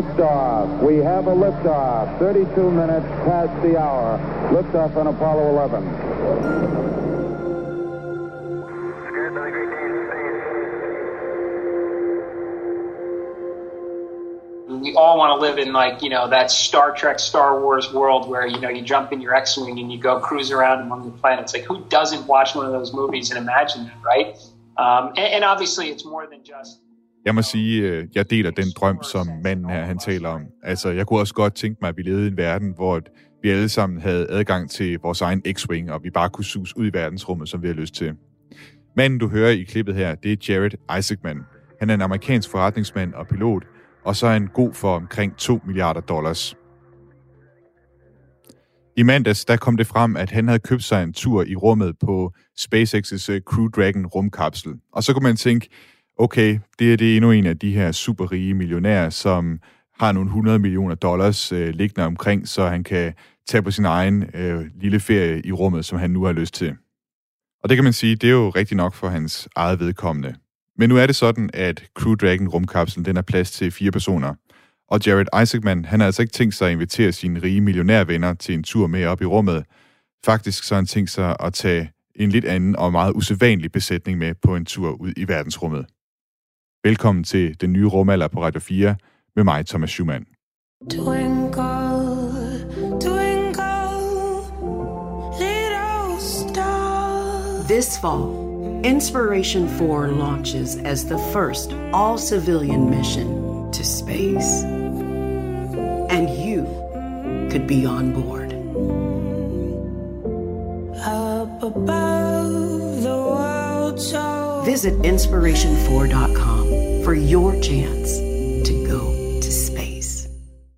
Liftoff. We have a liftoff. 32 minutes past the hour. Liftoff on Apollo 11. we all want to live in like you know that Star Trek, Star Wars world where you know you jump in your X-wing and you go cruise around among the planets. Like who doesn't watch one of those movies and imagine that, right? Um, and, and obviously, it's more than just. Jeg må sige, øh, jeg deler den drøm, som manden her han taler om. Altså, jeg kunne også godt tænke mig, at vi levede i en verden, hvor vi alle sammen havde adgang til vores egen X-Wing, og vi bare kunne sus ud i verdensrummet, som vi har lyst til. Manden, du hører i klippet her, det er Jared Isaacman. Han er en amerikansk forretningsmand og pilot, og så er han god for omkring 2 milliarder dollars. I mandags der kom det frem, at han havde købt sig en tur i rummet på SpaceX's øh, Crew Dragon rumkapsel. Og så kunne man tænke, okay, det er det endnu en af de her superrige millionærer, som har nogle 100 millioner dollars øh, liggende omkring, så han kan tage på sin egen øh, lille ferie i rummet, som han nu har lyst til. Og det kan man sige, det er jo rigtig nok for hans eget vedkommende. Men nu er det sådan, at Crew Dragon rumkapslen den har plads til fire personer. Og Jared Isaacman, han har altså ikke tænkt sig at invitere sine rige millionærvenner til en tur med op i rummet. Faktisk så har han tænkt sig at tage en lidt anden og meget usædvanlig besætning med på en tur ud i verdensrummet. Velkommen til den nye rumalder på Radio 4 med mig, Thomas Schumann. Twinkle, twinkle, star. This fall, Inspiration 4 launches as the first all civilian mission to space. And you could be on board. Up above the world so Visit inspiration4.com for your chance to go to space.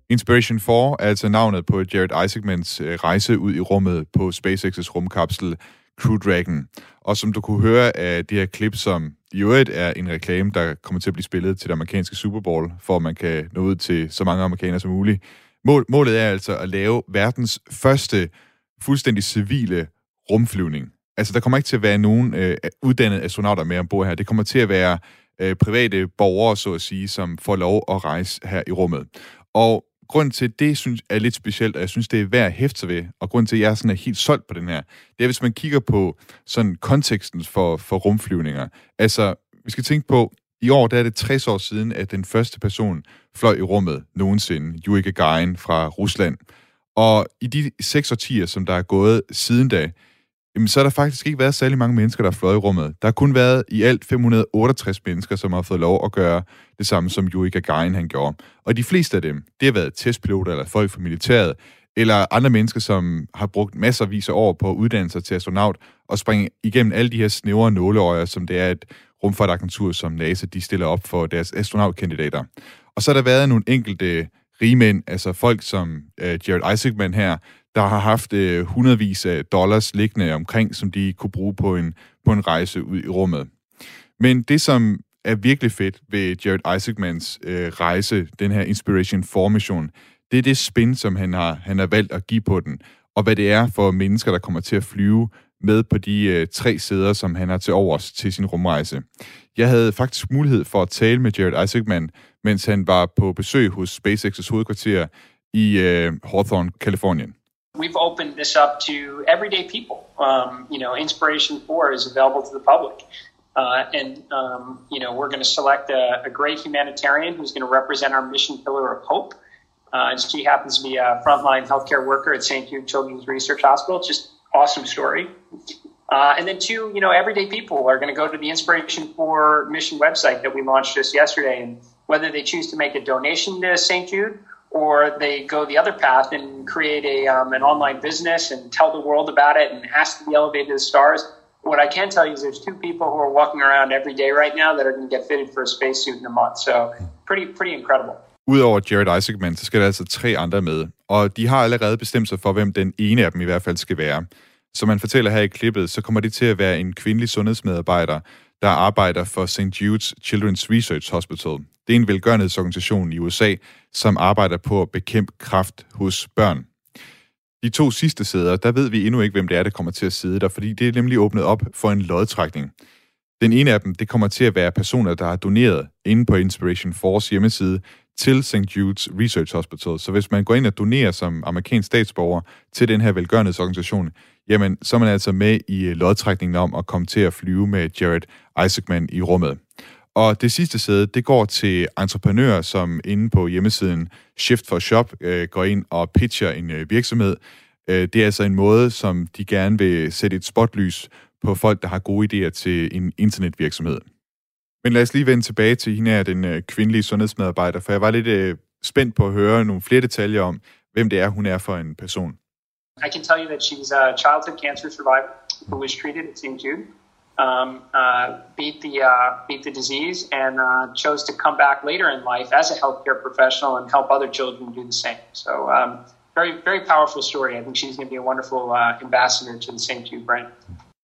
Inspiration 4 er altså navnet på Jared Isaacmans øh, rejse ud i rummet på SpaceX's rumkapsel Crew Dragon. Og som du kunne høre af det her klip, som i øvrigt er en reklame, der kommer til at blive spillet til det amerikanske Super Bowl, for at man kan nå ud til så mange amerikanere som muligt. Mål, målet er altså at lave verdens første fuldstændig civile rumflyvning. Altså, der kommer ikke til at være nogen øh, uddannede astronauter med ombord her. Det kommer til at være øh, private borgere, så at sige, som får lov at rejse her i rummet. Og grund til, at det synes, er lidt specielt, og jeg synes, det er værd at hæfte sig ved, og grund til, at jeg sådan er helt solgt på den her, det er, hvis man kigger på sådan konteksten for, for rumflyvninger. Altså, vi skal tænke på, i år der er det 60 år siden, at den første person fløj i rummet nogensinde, Yuri Gagarin fra Rusland. Og i de seks årtier, som der er gået siden da, jamen, så har der faktisk ikke været særlig mange mennesker, der har fløjet i rummet. Der har kun været i alt 568 mennesker, som har fået lov at gøre det samme, som Yuri Gagarin han gjorde. Og de fleste af dem, det har været testpiloter eller folk fra militæret, eller andre mennesker, som har brugt masser af år på at uddanne sig til astronaut og springe igennem alle de her snævre nåleøjer, som det er et rumfartagentur som NASA, de stiller op for deres astronautkandidater. Og så har der været nogle enkelte rigmænd, altså folk som øh, Jared Isaacman her, der har haft øh, hundredvis af dollars liggende omkring, som de kunne bruge på en, på en rejse ud i rummet. Men det, som er virkelig fedt ved Jared Isaacmans øh, rejse, den her Inspiration 4-mission, det er det spin, som han har, han har valgt at give på den, og hvad det er for mennesker, der kommer til at flyve med på de øh, tre sæder, som han har til overs til sin rumrejse. Jeg havde faktisk mulighed for at tale med Jared Isaacman, mens han var på besøg hos SpaceX's hovedkvarter i øh, Hawthorne, Kalifornien. We've opened this up to everyday people. Um, you know, Inspiration 4 is available to the public. Uh, and, um, you know, we're going to select a, a, great humanitarian who's going to represent our mission pillar of hope. Uh, and she happens to be a frontline healthcare worker at St. Jude Children's Research Hospital. Just awesome story. Uh, and then two, you know, everyday people are going to go to the Inspiration 4 mission website that we launched just yesterday. And whether they choose to make a donation to St. Jude or they go the other path and create a um, an online business and tell the world about it and ask to be elevated to the stars. What I can tell you is there's two people who are walking around every day right now that are going to get fitted for a spacesuit in a month. So pretty pretty incredible. Udover Jared Isaacman, så skal der altså tre andre med, og de har allerede bestemt sig for, hvem den ene af dem i hvert fald skal være. Som man fortæller her i klippet, så kommer det til at være en kvindelig sundhedsmedarbejder, der arbejder for St. Jude's Children's Research Hospital. Det er en velgørenhedsorganisation i USA, som arbejder på at bekæmpe kraft hos børn. De to sidste sæder, der ved vi endnu ikke, hvem det er, der kommer til at sidde der, fordi det er nemlig åbnet op for en lodtrækning. Den ene af dem, det kommer til at være personer, der har doneret inde på Inspiration Force hjemmeside til St. Jude's Research Hospital. Så hvis man går ind og donerer som amerikansk statsborger til den her velgørenhedsorganisation, jamen så er man altså med i lodtrækningen om at komme til at flyve med Jared Isaacman i rummet. Og det sidste sæde, det går til entreprenører, som inde på hjemmesiden Shift for Shop øh, går ind og pitcher en øh, virksomhed. Øh, det er altså en måde, som de gerne vil sætte et spotlys på folk, der har gode idéer til en internetvirksomhed. Men lad os lige vende tilbage til hende her, den øh, kvindelige sundhedsmedarbejder, for jeg var lidt øh, spændt på at høre nogle flere detaljer om, hvem det er, hun er for en person. I can tell you that she's a childhood cancer survivor who was treated at St. June um, uh, beat the uh, beat the disease, and uh, chose to come back later in life as a healthcare professional and help other children do the same. So, um, very very powerful story. I think she's going to be a wonderful uh, ambassador to the St. Jude brand.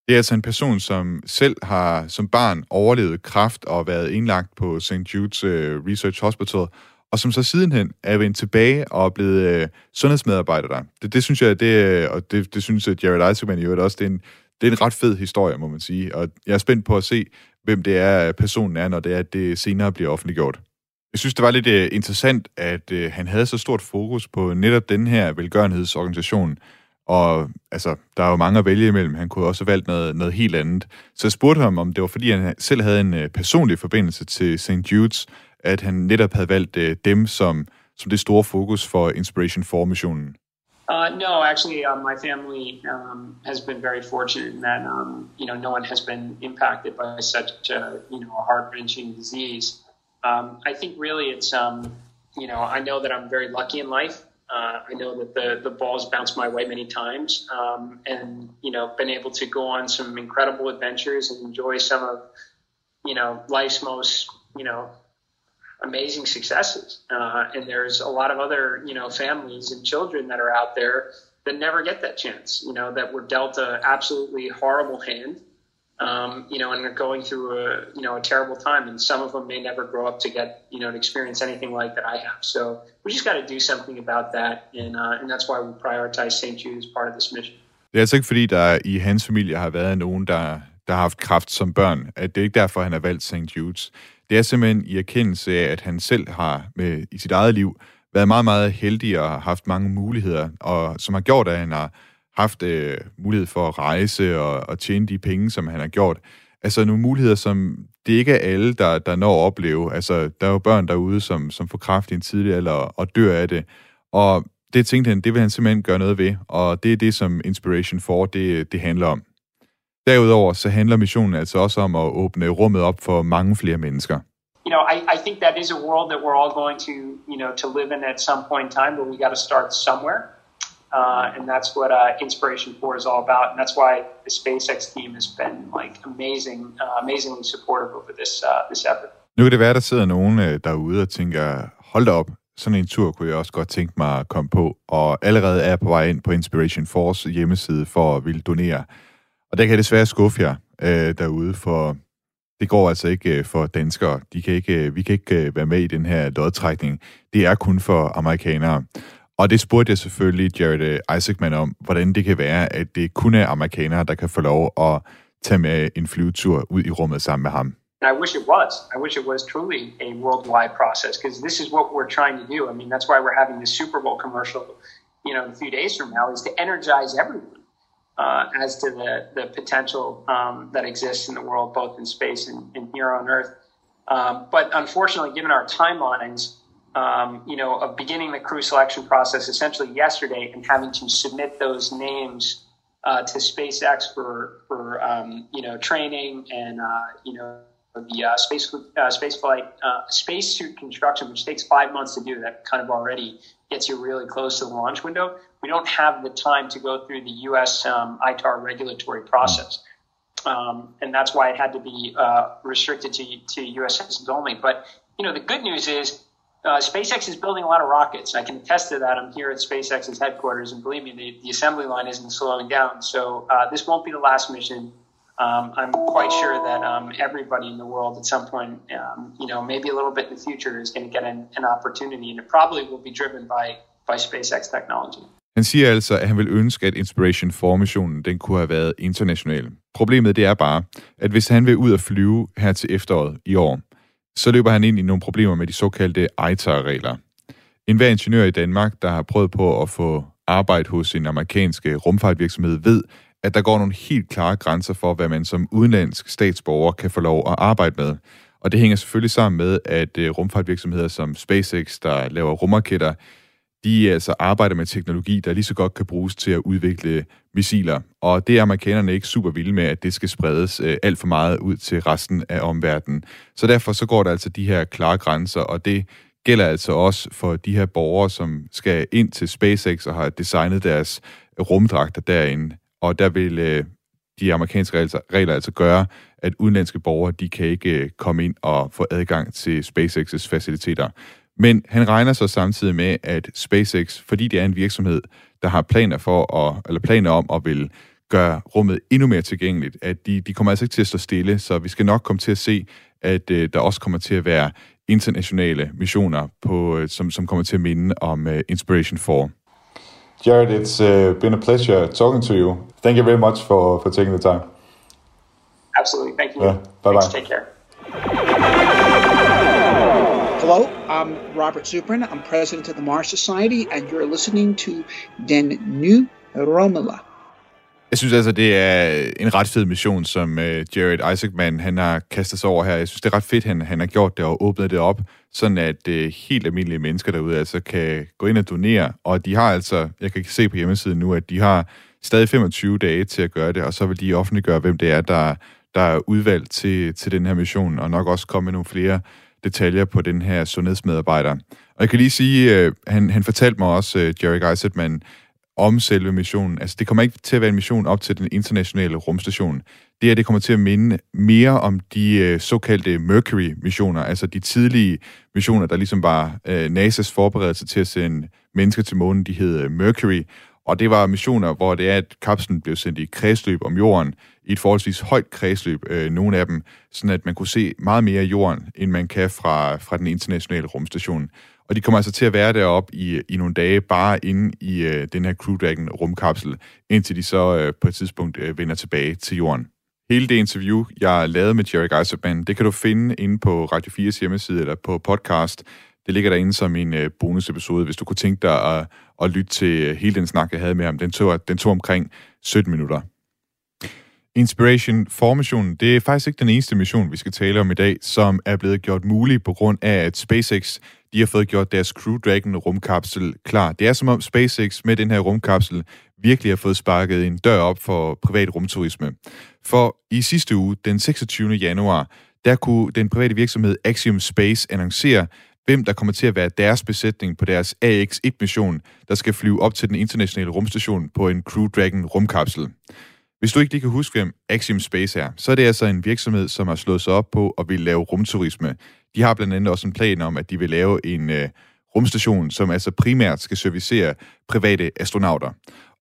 Det er altså en person, som selv har som barn overlevet kræft og været indlagt på St. Jude's øh, Research Hospital, og som så sidenhen er vendt tilbage og er blevet uh, sundhedsmedarbejder der. Det, det synes jeg, det, øh, og det, det synes at Jared Isaacman i øvrigt også, det er, en, det er en ret fed historie, må man sige. Og jeg er spændt på at se, hvem det er, personen er, når det er, at det senere bliver offentliggjort. Jeg synes, det var lidt uh, interessant, at uh, han havde så stort fokus på netop den her velgørenhedsorganisation, og altså, der er jo mange at vælge imellem. Han kunne også have valgt noget, noget helt andet. Så jeg spurgte ham, om det var fordi, han selv havde en uh, personlig forbindelse til St. Jude's, at han netop havde valgt uh, dem som, som det store fokus for Inspiration 4-missionen. Uh, no, actually, uh, my family um, has been very fortunate in that um, you know no one has been impacted by such a, you know a heart wrenching disease. Um, I think really it's um, you know I know that I'm very lucky in life. Uh, I know that the the balls bounced my way many times, um, and you know been able to go on some incredible adventures and enjoy some of you know life's most you know amazing successes. Uh, and there's a lot of other, you know, families and children that are out there that never get that chance, you know, that were dealt a absolutely horrible hand, um, you know, and are going through a, you know, a terrible time. And some of them may never grow up to get, you know, to experience anything like that I have. So we just got to do something about that. And, uh, and that's why we prioritize St. Jude as part of this mission. Det er altså ikke fordi, der i hans familie har været nogen, der, der har haft kraft som børn. Det er ikke derfor, han har valgt St. Jude's. Det er simpelthen i erkendelse af, at han selv har med, i sit eget liv været meget, meget heldig og haft mange muligheder, og som har gjort, at han har haft øh, mulighed for at rejse og, og tjene de penge, som han har gjort. Altså nogle muligheder, som det ikke er alle, der, der når at opleve. Altså, der er jo børn derude, som, som får kraft i en tidlig alder og dør af det. Og det tænkte han, det vil han simpelthen gøre noget ved, og det er det, som Inspiration 4 det, det handler om. Derudover så handler missionen altså også om at åbne rummet op for mange flere mennesker. You know, I, I think that is a world that we're all going to, you know, to live in at some point in time, but we got to start somewhere. Uh, and that's what uh, Inspiration 4 is all about. And that's why the SpaceX team has been like amazing, uh, amazingly supportive over this, uh, this effort. Nu kan det være, der sidder nogen øh, derude og tænker, hold da op, sådan en tur kunne jeg også godt tænke mig at komme på, og allerede er på vej ind på Inspiration Force hjemmeside for at ville donere. Og der kan jeg desværre skuffe jer øh, derude, for det går altså ikke øh, for danskere. De kan ikke, øh, vi kan ikke øh, være med i den her lodtrækning. Det er kun for amerikanere. Og det spurgte jeg selvfølgelig Jared øh, Isaacman om, hvordan det kan være, at det kun er amerikanere, der kan få lov at tage med en flyvetur ud i rummet sammen med ham. And I wish it was. I wish it was truly a worldwide process because this is what we're trying to do. I mean, that's why we're having this Super Bowl commercial, you know, a few days from now, is to energize everyone uh, as to the the potential um, that exists in the world, both in space and, and here on Earth. Um, but unfortunately, given our timelines, um, you know, of beginning the crew selection process essentially yesterday and having to submit those names uh, to SpaceX for for um, you know training and uh, you know the uh, space uh, space flight uh, spacesuit construction, which takes five months to do. That kind of already gets you really close to the launch window. We don't have the time to go through the U.S. Um, ITAR regulatory process, um, and that's why it had to be uh, restricted to to U.S. citizens only. But you know, the good news is. Uh, SpaceX is building a lot of rockets. I can attest to that. I'm here at SpaceX's headquarters, and believe me, the, the assembly line isn't slowing down. So uh, this won't be the last mission. Um, I'm quite sure that um, everybody in the world at some point, um, you know, maybe a little bit in the future, is going to get an, an opportunity, and it probably will be driven by by SpaceX technology. Han siger altså, at han vil ønske, at Inspiration 4-missionen den kunne have været international. Problemet det er bare, at hvis han vil ud og flyve her til efteråret i år, så løber han ind i nogle problemer med de såkaldte ITAR-regler. En hver ingeniør i Danmark, der har prøvet på at få arbejde hos en amerikansk øh, rumfartvirksomhed, ved, at der går nogle helt klare grænser for, hvad man som udenlandsk statsborger kan få lov at arbejde med. Og det hænger selvfølgelig sammen med, at øh, rumfartvirksomheder som SpaceX, der laver rumraketter, de altså arbejder med teknologi, der lige så godt kan bruges til at udvikle missiler. Og det er amerikanerne ikke super vilde med, at det skal spredes øh, alt for meget ud til resten af omverdenen. Så derfor så går der altså de her klare grænser, og det gælder altså også for de her borgere, som skal ind til SpaceX og har designet deres rumdragter derinde. Og der vil øh, de amerikanske regler, regler altså gøre, at udenlandske borgere, de kan ikke øh, komme ind og få adgang til SpaceX's faciliteter. Men han regner så samtidig med, at SpaceX, fordi det er en virksomhed, der har planer for at, eller planer om at vil gøre rummet endnu mere tilgængeligt, at de, de kommer altså ikke til at stå stille, så vi skal nok komme til at se, at uh, der også kommer til at være internationale missioner, på, uh, som, som kommer til at minde om uh, Inspiration 4. Jared, it's uh, been a pleasure talking to you. Thank you very much for, for taking the time. Absolutely. Thank you. Yeah. Bye-bye. Thanks, take care. Hello, I'm Robert Zubrin. I'm president of the Mars Society, and you're listening to Den Nye Romula. Jeg synes altså, det er en ret fed mission, som øh, Jared Isaacman han har kastet sig over her. Jeg synes, det er ret fedt, han, han har gjort det og åbnet det op, sådan at øh, helt almindelige mennesker derude altså kan gå ind og donere. Og de har altså, jeg kan se på hjemmesiden nu, at de har stadig 25 dage til at gøre det, og så vil de offentliggøre, hvem det er, der, der er udvalgt til, til den her mission, og nok også komme med nogle flere detaljer på den her sundhedsmedarbejder. Og jeg kan lige sige, øh, han, han fortalte mig også, øh, Jerry Geisertman, om selve missionen. Altså, det kommer ikke til at være en mission op til den internationale rumstation. Det her, det kommer til at minde mere om de øh, såkaldte Mercury-missioner, altså de tidlige missioner, der ligesom var øh, NASA's forberedelse til at sende mennesker til månen, de hed øh, Mercury. Og det var missioner, hvor det er, at kapslen blev sendt i kredsløb om jorden, i et forholdsvis højt kredsløb, øh, nogle af dem, sådan at man kunne se meget mere af jorden, end man kan fra, fra den internationale rumstation. Og de kommer altså til at være deroppe i, i nogle dage, bare inde i øh, den her Crew Dragon rumkapsel, indtil de så øh, på et tidspunkt øh, vender tilbage til jorden. Hele det interview, jeg lavede med Jerry Geiserman, det kan du finde inde på Radio 4's hjemmeside eller på podcast. Det ligger derinde som en øh, bonusepisode, hvis du kunne tænke dig at, at lytte til øh, hele den snak, jeg havde med ham. Den tog, den tog omkring 17 minutter. Inspiration for missionen, det er faktisk ikke den eneste mission, vi skal tale om i dag, som er blevet gjort mulig på grund af, at SpaceX de har fået gjort deres Crew Dragon rumkapsel klar. Det er som om SpaceX med den her rumkapsel virkelig har fået sparket en dør op for privat rumturisme. For i sidste uge, den 26. januar, der kunne den private virksomhed Axiom Space annoncere, hvem der kommer til at være deres besætning på deres AX-1-mission, der skal flyve op til den internationale rumstation på en Crew Dragon rumkapsel. Hvis du ikke lige kan huske, hvem Axiom Space er, så er det altså en virksomhed, som har slået sig op på at vil lave rumturisme. De har blandt andet også en plan om, at de vil lave en øh, rumstation, som altså primært skal servicere private astronauter.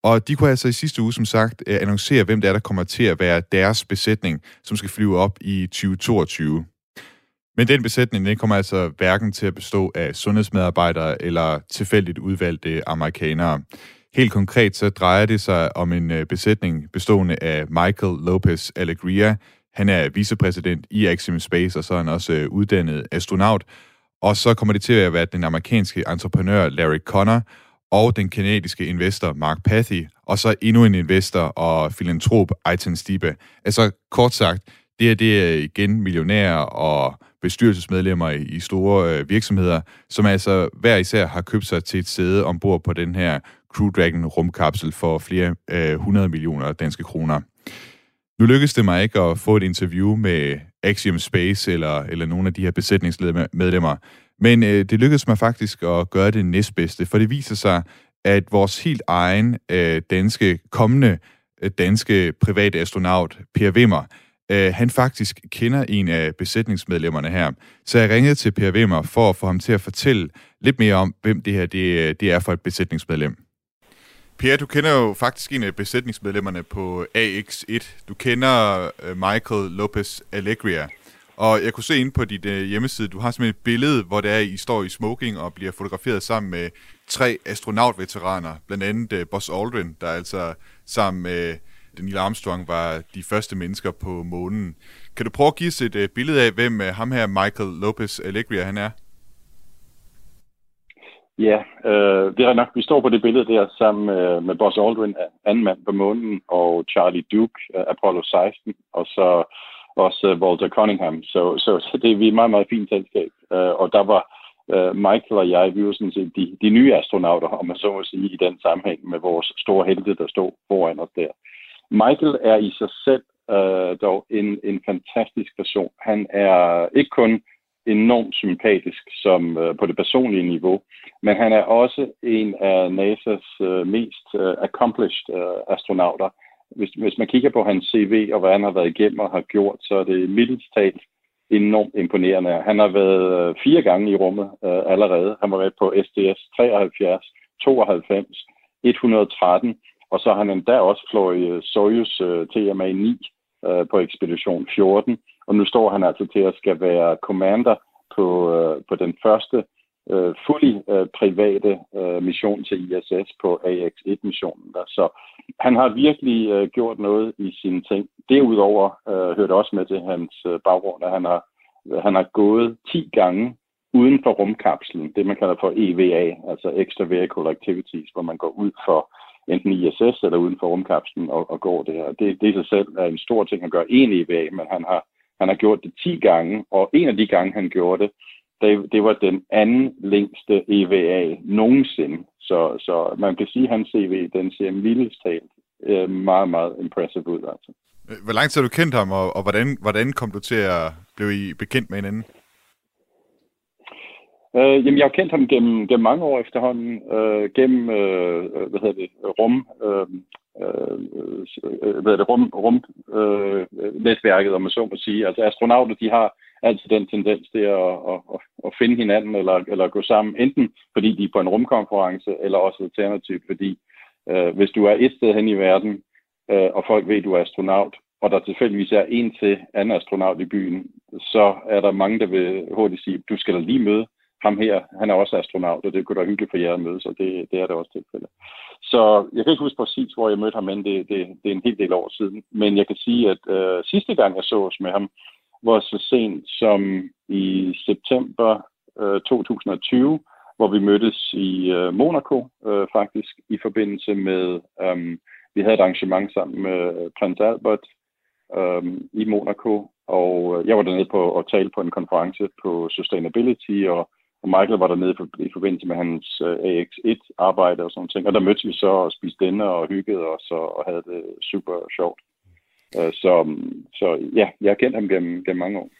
Og de kunne altså i sidste uge, som sagt, øh, annoncere, hvem det er, der kommer til at være deres besætning, som skal flyve op i 2022. Men den besætning, den kommer altså hverken til at bestå af sundhedsmedarbejdere eller tilfældigt udvalgte amerikanere. Helt konkret så drejer det sig om en øh, besætning bestående af Michael Lopez Alegria. Han er vicepræsident i Axiom Space, og så er han også øh, uddannet astronaut. Og så kommer det til at være den amerikanske entreprenør Larry Connor og den kanadiske investor Mark Pathy, og så endnu en investor og filantrop Aitan Stibe. Altså kort sagt, det her det er igen millionærer og bestyrelsesmedlemmer i store øh, virksomheder, som altså hver især har købt sig til et sæde ombord på den her Crew Dragon rumkapsel for flere øh, 100 millioner danske kroner. Nu lykkedes det mig ikke at få et interview med Axiom Space eller, eller nogle af de her besætningsmedlemmer, men øh, det lykkedes mig faktisk at gøre det næstbedste, for det viser sig, at vores helt egen øh, danske, kommende øh, danske private astronaut, Per Wimmer, øh, han faktisk kender en af besætningsmedlemmerne her. Så jeg ringede til Per Wimmer for at få ham til at fortælle lidt mere om, hvem det her det, det er for et besætningsmedlem. Pierre, du kender jo faktisk en af besætningsmedlemmerne på AX1. Du kender øh, Michael Lopez Alegria. Og jeg kunne se ind på dit øh, hjemmeside, du har simpelthen et billede, hvor det er, I står i smoking og bliver fotograferet sammen med tre astronautveteraner. Blandt andet øh, Buzz Aldrin, der altså sammen med Neil Armstrong var de første mennesker på månen. Kan du prøve at give os et uh, billede af, hvem uh, ham her Michael Lopez Alegria han er? Ja, øh, det er nok. Vi står på det billede der sammen med, med Buzz Aldrin, anden mand på månen, og Charlie Duke, Apollo 16, og så også Walter Cunningham. Så, så det er vi et meget, meget fint selskab. Øh, og der var øh, Michael og jeg, vi var sådan set de, de nye astronauter, om man så må sige, i den sammenhæng med vores store helte, der stod foran os der. Michael er i sig selv øh, dog en, en fantastisk person. Han er ikke kun enormt sympatisk som øh, på det personlige niveau, men han er også en af NASA's øh, mest øh, accomplished øh, astronauter. Hvis, hvis man kigger på hans CV og hvad han har været igennem og har gjort, så er det mildest talt enormt imponerende. Han har været øh, fire gange i rummet øh, allerede. Han var med på STS 73, 92, 113, og så har han endda også fløjet øh, Soyuz øh, TMA-9 øh, på ekspedition 14, og nu står han altså til at skal være commander på, på den første øh, fuldt øh, private øh, mission til ISS på AX-1-missionen. Der. Så han har virkelig øh, gjort noget i sine ting. Derudover øh, hørte også med til hans øh, baggrund, at han har, han har gået 10 gange uden for rumkapslen, det man kalder for EVA, altså Extra Vehicle Activities, hvor man går ud for enten ISS eller uden for rumkapslen og, og går det her. Det, det i sig selv er en stor ting at gøre en EVA, men han har, han har gjort det 10 gange, og en af de gange, han gjorde det, det, det var den anden længste EVA nogensinde. Så, så man kan sige, at hans CV, den ser mildest talt øh, meget, meget impressive ud. Altså. Hvor lang tid har du kendt ham, og, og hvordan, hvordan kom du til at blive I bekendt med hinanden? Øh, jamen, jeg har kendt ham gennem, gennem mange år efterhånden, øh, gennem, øh, hvad hedder det, rum, øh, øh, øh, hvad hedder det, rum, rum øh, netværket, om man så må sige. Altså, astronauter, de har altid den tendens til at, at, at, at finde hinanden eller, eller gå sammen, enten fordi de er på en rumkonference, eller også alternativt, fordi øh, hvis du er et sted hen i verden, øh, og folk ved, at du er astronaut, og der tilfældigvis er en til anden astronaut i byen, så er der mange, der vil hurtigt sige, du skal da lige møde ham her, han er også astronaut, og det kunne da hyggeligt for jer at mødes, og det, det er det også tilfældet. Så jeg kan ikke huske præcis, hvor jeg mødte ham, men det, det, det er en hel del år siden. Men jeg kan sige, at øh, sidste gang jeg så os med ham, var så sent som i september øh, 2020, hvor vi mødtes i øh, Monaco øh, faktisk, i forbindelse med, øh, vi havde et arrangement sammen med øh, prins Albert øh, i Monaco, og øh, jeg var dernede på at tale på en konference på sustainability, og, og Michael var dernede for, i forbindelse med hans øh, AX1-arbejde og sådan ting, og der mødtes vi så og spiste denne og hyggede os og, og havde det super sjovt. Øh, så, så ja, jeg har kendt ham gennem, gennem mange år.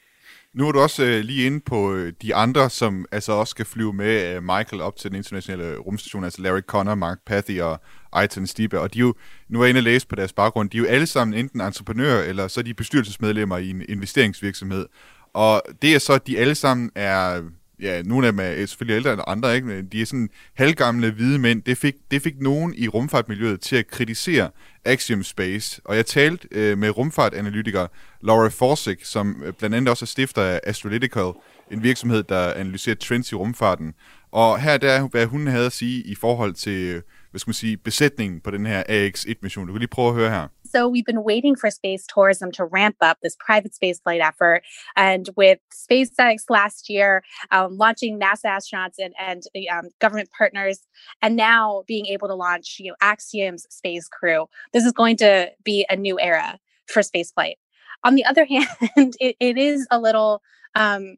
Nu er du også øh, lige inde på øh, de andre, som altså også skal flyve med øh, Michael op til den internationale rumstation, altså Larry Connor, Mark Pathy og Aiton Stibe, og de er jo, nu er jeg inde og læse på deres baggrund, de er jo alle sammen enten entreprenører, eller så er de bestyrelsesmedlemmer i en investeringsvirksomhed. Og det er så, at de alle sammen er ja, nogle af dem er selvfølgelig ældre end andre, ikke? Men de er sådan halvgamle hvide mænd. Det fik, det fik nogen i rumfartmiljøet til at kritisere Axiom Space. Og jeg talte øh, med rumfartanalytiker Laura Forsick, som øh, blandt andet også er stifter af Astrolytical, en virksomhed, der analyserer trends i rumfarten. Og her der, hvad hun havde at sige i forhold til øh, hvad skal man sige, besætningen på den her AX-1-mission. Du kan lige prøve at høre her. So we've been waiting for space tourism to ramp up this private spaceflight effort. And with SpaceX last year um, launching NASA astronauts and, and um, government partners, and now being able to launch you know, Axiom's space crew, this is going to be a new era for spaceflight. On the other hand, it, it is a little um,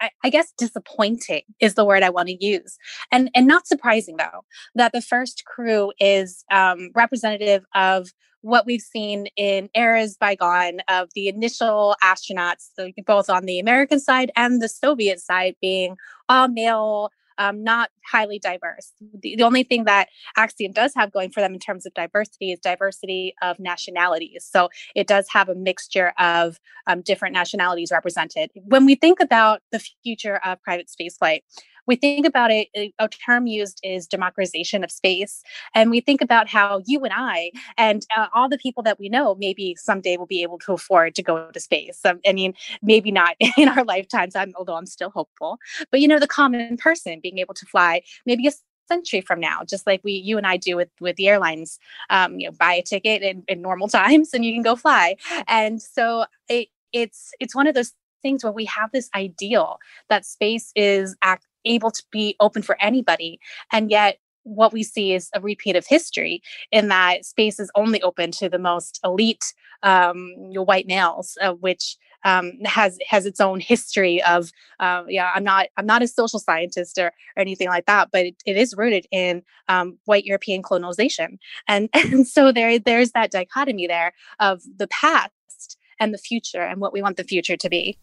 I, I guess disappointing is the word I want to use. And and not surprising though, that the first crew is um, representative of what we've seen in eras bygone of the initial astronauts, both on the American side and the Soviet side, being all male um, not highly diverse. The, the, only thing that Axiom does have going for them in terms of diversity is diversity of nationalities. So it does have a mixture of um, different nationalities represented. When we think about the future of private spaceflight, we think about it, a term used is democratization of space. And we think about how you and I and uh, all the people that we know maybe someday will be able to afford to go to space. Um, I mean, maybe not in our lifetimes, I'm, although I'm still hopeful. But, you know, the common person being able to fly maybe a century from now, just like we, you and I do with with the airlines. Um, you know, buy a ticket in, in normal times and you can go fly. And so it, it's it's one of those things where we have this ideal that space is act, able to be open for anybody, and yet what we see is a repeat of history in that space is only open to the most elite um, white males, uh, which um, has has its own history of uh, yeah i'm not i'm not a social scientist or, or anything like that but it, it is rooted in um, white european colonization. And and so there there's that dichotomy there of the past and the future and what we want the future to be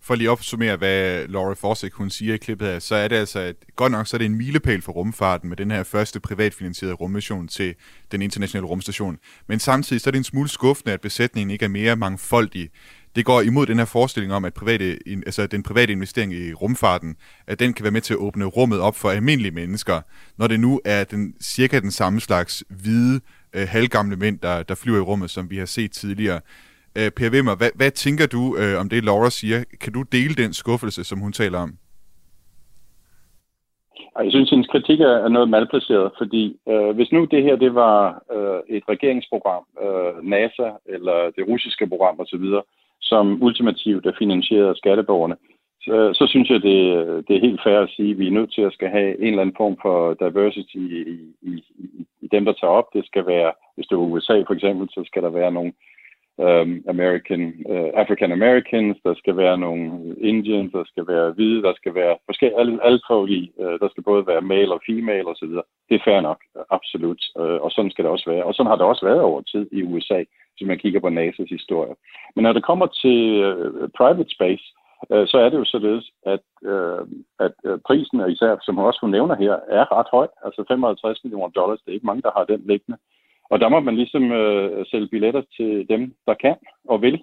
For lige at opsummere, hvad Laura Forsik hun siger i klippet her, så er det altså, at godt nok så er det en milepæl for rumfarten med den her første privatfinansierede rummission til den internationale rumstation. Men samtidig så er det en smule skuffende, at besætningen ikke er mere mangfoldig. Det går imod den her forestilling om, at private, altså den private investering i rumfarten, at den kan være med til at åbne rummet op for almindelige mennesker, når det nu er den, cirka den samme slags hvide, øh, halvgamle mænd, der, der flyver i rummet, som vi har set tidligere. Øh, per Wimmer, hvad, hvad tænker du øh, om det, Laura siger? Kan du dele den skuffelse, som hun taler om? Jeg synes, hendes kritik er noget malplaceret, fordi øh, hvis nu det her det var øh, et regeringsprogram, øh, NASA eller det russiske program osv., som ultimativt er finansieret af skatteborgerne, så, så synes jeg, det, det er helt fair at sige, at vi er nødt til at skal have en eller anden form for diversity i, i, i, i dem, der tager op. Det skal være, hvis det er USA for eksempel, så skal der være nogle um, American, uh, African Americans, der skal være nogle Indians, der skal være hvide, der skal være forskellige, alle, alle uh, der skal både være male og female osv. Det er fair nok, absolut, uh, og sådan skal det også være. Og sådan har det også været over tid i USA, hvis man kigger på NASA's historie. Men når det kommer til uh, private space, uh, så er det jo således, at, uh, at uh, prisen, især som også hun nævner her, er ret høj, altså 55 millioner dollars. Det er ikke mange, der har den liggende. Og der må man ligesom øh, sælge billetter til dem, der kan og vil.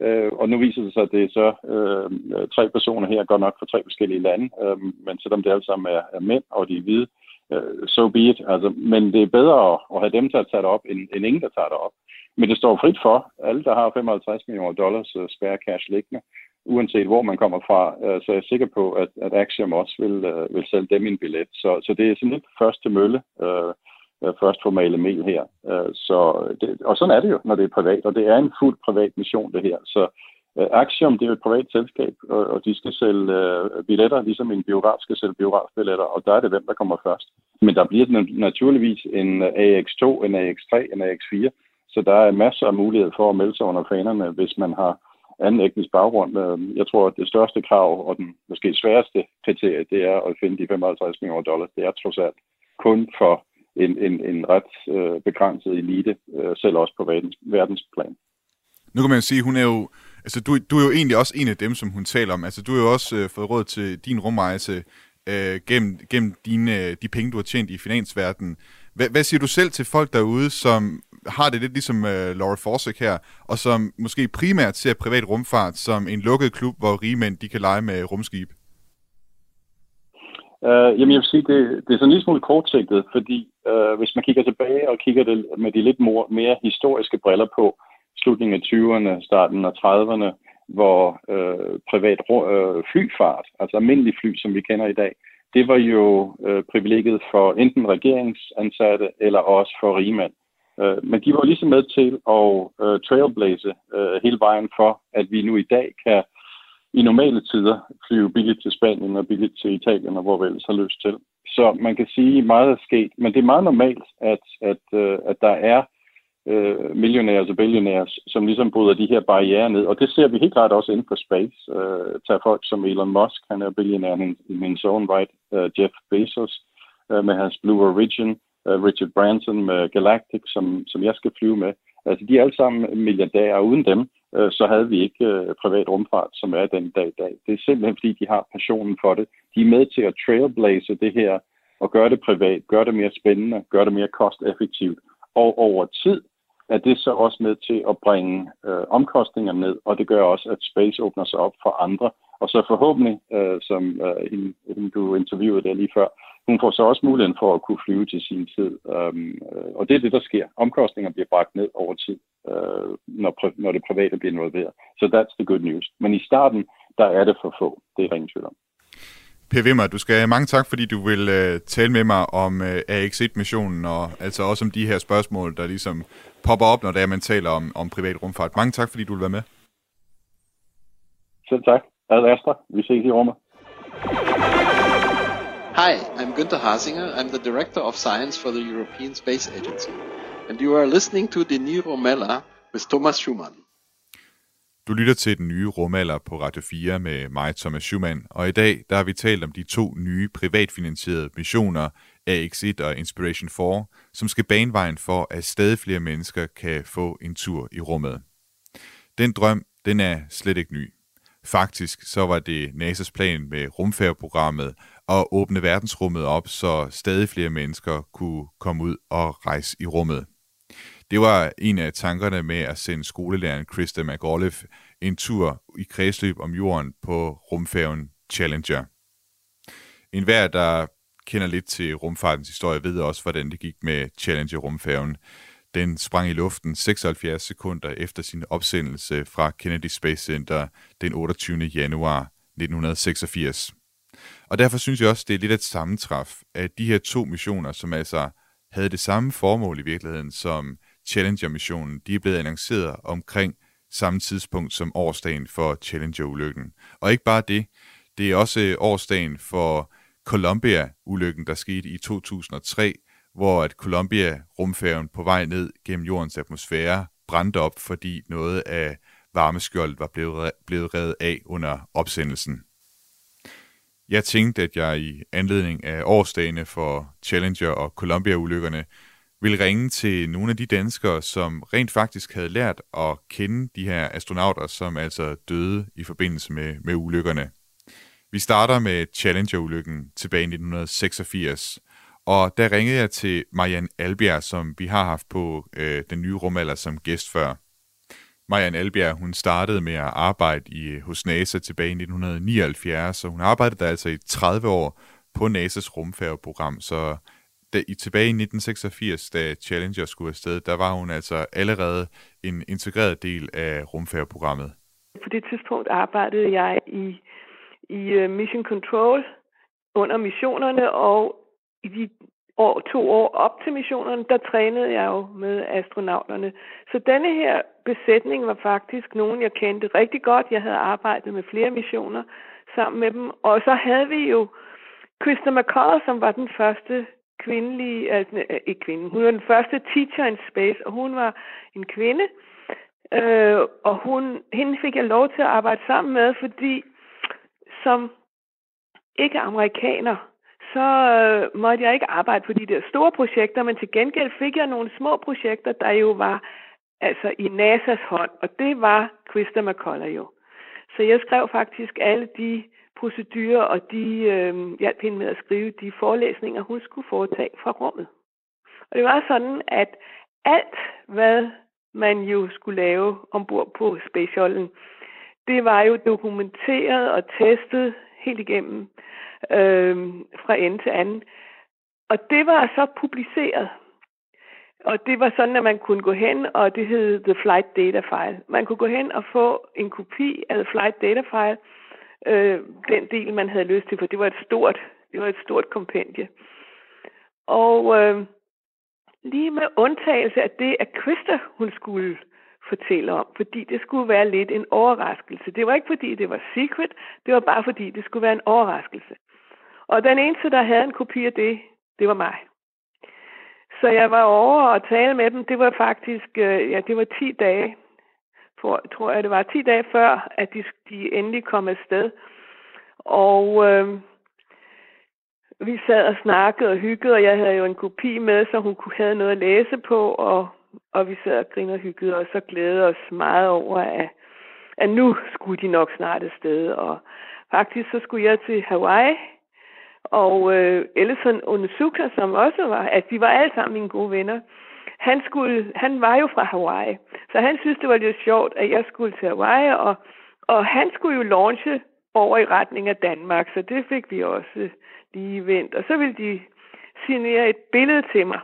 Øh, og nu viser det sig, at det er så øh, tre personer her, godt nok fra tre forskellige lande, øh, men selvom det alle sammen er, er mænd, og de er hvide, øh, so be it. Altså, men det er bedre at, at have dem til at tage det op, end, end ingen, der tager det op. Men det står frit for alle, der har 55 millioner dollars uh, spare cash liggende, uanset hvor man kommer fra, uh, så er jeg sikker på, at, at Axiom også vil, uh, vil sælge dem en billet. Så, så det er sådan lidt første mølle. Uh, øh, først få malet mel her. Øh, så det, og sådan er det jo, når det er privat, og det er en fuld privat mission, det her. Så øh, Axiom, det er jo et privat selskab, og, og de skal sælge øh, billetter, ligesom en biograf skal sælge biografbilletter, og der er det hvem, der kommer først. Men der bliver naturligvis en øh, AX2, en AX3, en AX4, så der er masser af mulighed for at melde sig under fanerne, hvis man har anden etnisk baggrund. Øh, jeg tror, at det største krav, og den måske sværeste kriterie, det er at finde de 55 millioner dollars. Det er trods alt kun for en, en, en ret øh, begrænset elite, øh, selv også på verdens, verdensplan. Nu kan man sige, hun er jo, altså du, du er jo egentlig også en af dem, som hun taler om. Altså du har jo også øh, fået råd til din rumrejse øh, gennem, gennem dine, de penge, du har tjent i finansverdenen. Hvad, hvad siger du selv til folk derude, som har det lidt ligesom uh, Laura Forsick her, og som måske primært ser privat rumfart som en lukket klub, hvor rige mænd de kan lege med rumskib? Uh, jamen jeg vil sige, det, det er sådan en lille smule kortsigtet, fordi øh, hvis man kigger tilbage og kigger det med de lidt more, mere historiske briller på, slutningen af 20'erne, starten af 30'erne, hvor øh, privat øh, flyfart, altså almindelig fly, som vi kender i dag, det var jo øh, privilegiet for enten regeringsansatte eller også for rigmænd. Øh, men de var ligesom med til at øh, trailblaze øh, hele vejen for, at vi nu i dag kan i normale tider flyve billigt til Spanien og billigt til Italien og hvor vi ellers har lyst til. Så man kan sige, at meget er sket, men det er meget normalt, at, at, øh, at der er øh, uh, millionærer og billionærer, som ligesom bryder de her barriere ned. Og det ser vi helt klart også inden for space. Uh, tag folk som Elon Musk, han er billionær i min own right, uh, Jeff Bezos uh, med hans Blue Origin, uh, Richard Branson med Galactic, som, som jeg skal flyve med. Altså, de er alle sammen milliardærer, og uden dem, øh, så havde vi ikke øh, privat rumfart, som er den dag i dag. Det er simpelthen, fordi de har passionen for det. De er med til at trailblaze det her, og gøre det privat, gøre det mere spændende, gøre det mere kosteffektivt. Og over tid er det så også med til at bringe øh, omkostninger ned, og det gør også, at space åbner sig op for andre. Og så forhåbentlig, øh, som øh, hende, hende du interviewede der lige før, hun får så også muligheden for at kunne flyve til sin tid. Um, og det er det, der sker. Omkostninger bliver bragt ned over tid, uh, når, når det private bliver involveret. Så so that's the good news. Men i starten, der er det for få. Det er ingen tvivl om. Per Wimmer, du skal mange tak, fordi du vil uh, tale med mig om uh, AX1-missionen, og altså også om de her spørgsmål, der ligesom popper op, når det er, man taler om, om privat rumfart. Mange tak, fordi du vil være med. Selv tak. Ad Astra. Vi ses i rummet. Hi, I'm Günter Hasinger. I'm the Director of Science for the European Space Agency. And you are listening to the New Romella with Thomas Schumann. Du lytter til den nye rumalder på Radio 4 med mig, Thomas Schumann, og i dag der har vi talt om de to nye privatfinansierede missioner, AX1 og Inspiration 4, som skal bane vejen for, at stadig flere mennesker kan få en tur i rummet. Den drøm, den er slet ikke ny. Faktisk så var det NASA's plan med rumfærgeprogrammet at åbne verdensrummet op, så stadig flere mennesker kunne komme ud og rejse i rummet. Det var en af tankerne med at sende skolelæreren Krista McAuliffe en tur i kredsløb om jorden på rumfærgen Challenger. En hver, der kender lidt til rumfartens historie, ved også, hvordan det gik med Challenger-rumfærgen. Den sprang i luften 76 sekunder efter sin opsendelse fra Kennedy Space Center den 28. januar 1986. Og derfor synes jeg også, det er lidt et sammentræf, at de her to missioner, som altså havde det samme formål i virkeligheden som Challenger-missionen, de er blevet annonceret omkring samme tidspunkt som årsdagen for Challenger-ulykken. Og ikke bare det, det er også øh, årsdagen for Columbia-ulykken, der skete i 2003, hvor at Columbia-rumfærgen på vej ned gennem jordens atmosfære brændte op, fordi noget af varmeskjoldet var blevet, blevet reddet af under opsendelsen. Jeg tænkte, at jeg i anledning af årsdagene for Challenger og Columbia-ulykkerne vil ringe til nogle af de danskere, som rent faktisk havde lært at kende de her astronauter, som altså døde i forbindelse med, med ulykkerne. Vi starter med Challenger-ulykken tilbage i 1986, og der ringede jeg til Marianne Albjerg, som vi har haft på øh, den nye rumalder som gæst før. Marianne Albjerg, hun startede med at arbejde i, hos NASA tilbage i 1979, så hun arbejdede der altså i 30 år på NASA's rumfærgeprogram, så da, i, tilbage i 1986, da Challenger skulle afsted, der var hun altså allerede en integreret del af rumfærgeprogrammet. På det tidspunkt arbejdede jeg i, i øh, Mission Control under missionerne, og i de år, to år op til missionerne, der trænede jeg jo med astronauterne. Så denne her besætning var faktisk nogen, jeg kendte rigtig godt. Jeg havde arbejdet med flere missioner sammen med dem. Og så havde vi jo Krista McCullough, som var den første kvindelige, altså øh, ikke kvinde, hun var den første teacher in space, og hun var en kvinde, øh, og hun, hende fik jeg lov til at arbejde sammen med, fordi som ikke amerikaner, så øh, måtte jeg ikke arbejde på de der store projekter, men til gengæld fik jeg nogle små projekter, der jo var altså i NASA's hånd, og det var Christa McCullough jo. Så jeg skrev faktisk alle de procedurer, og de øh, hjalp hende med at skrive de forelæsninger, hun skulle foretage fra rummet. Og det var sådan, at alt, hvad man jo skulle lave ombord på Space Shuttle, det var jo dokumenteret og testet helt igennem øh, fra ende til anden. Og det var så publiceret. Og det var sådan, at man kunne gå hen, og det hed The Flight Data File. Man kunne gå hen og få en kopi af The Flight Data File, øh, den del, man havde lyst til, for det var et stort, det var et stort kompendie. Og øh, lige med undtagelse af det, at Krista, hun skulle fortælle om, fordi det skulle være lidt en overraskelse. Det var ikke fordi, det var secret, det var bare fordi, det skulle være en overraskelse. Og den eneste, der havde en kopi af det, det var mig. Så jeg var over og tale med dem. Det var faktisk, øh, ja, det var 10 dage for, tror jeg det var 10 dage før, at de, de endelig kom afsted. Og øh, vi sad og snakkede og hyggede, og jeg havde jo en kopi med, så hun kunne have noget at læse på, og, og vi sad og grinede og hyggede, og så glædede os meget over, at, at nu skulle de nok snart afsted. Og faktisk så skulle jeg til Hawaii, og øh, Ellison Onesuka, som også var, at de var alle sammen mine gode venner, han, skulle, han var jo fra Hawaii, så han synes, det var lidt sjovt, at jeg skulle til Hawaii, og, og han skulle jo launche over i retning af Danmark, så det fik vi også lige vendt. Og så ville de signere et billede til mig,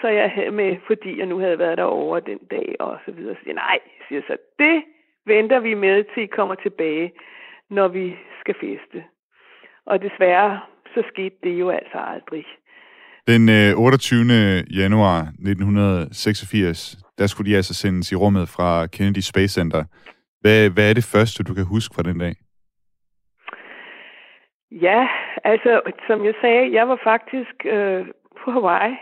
så jeg med, fordi jeg nu havde været derovre den dag, og så videre. Så jeg, nej, siger så, det venter vi med til I kommer tilbage, når vi skal feste. og desværre, så skete det jo altså aldrig. Den øh, 28. januar 1986, der skulle de altså sendes i rummet fra Kennedy Space Center. Hvad, hvad er det første, du kan huske fra den dag? Ja, altså, som jeg sagde, jeg var faktisk øh, på Hawaii.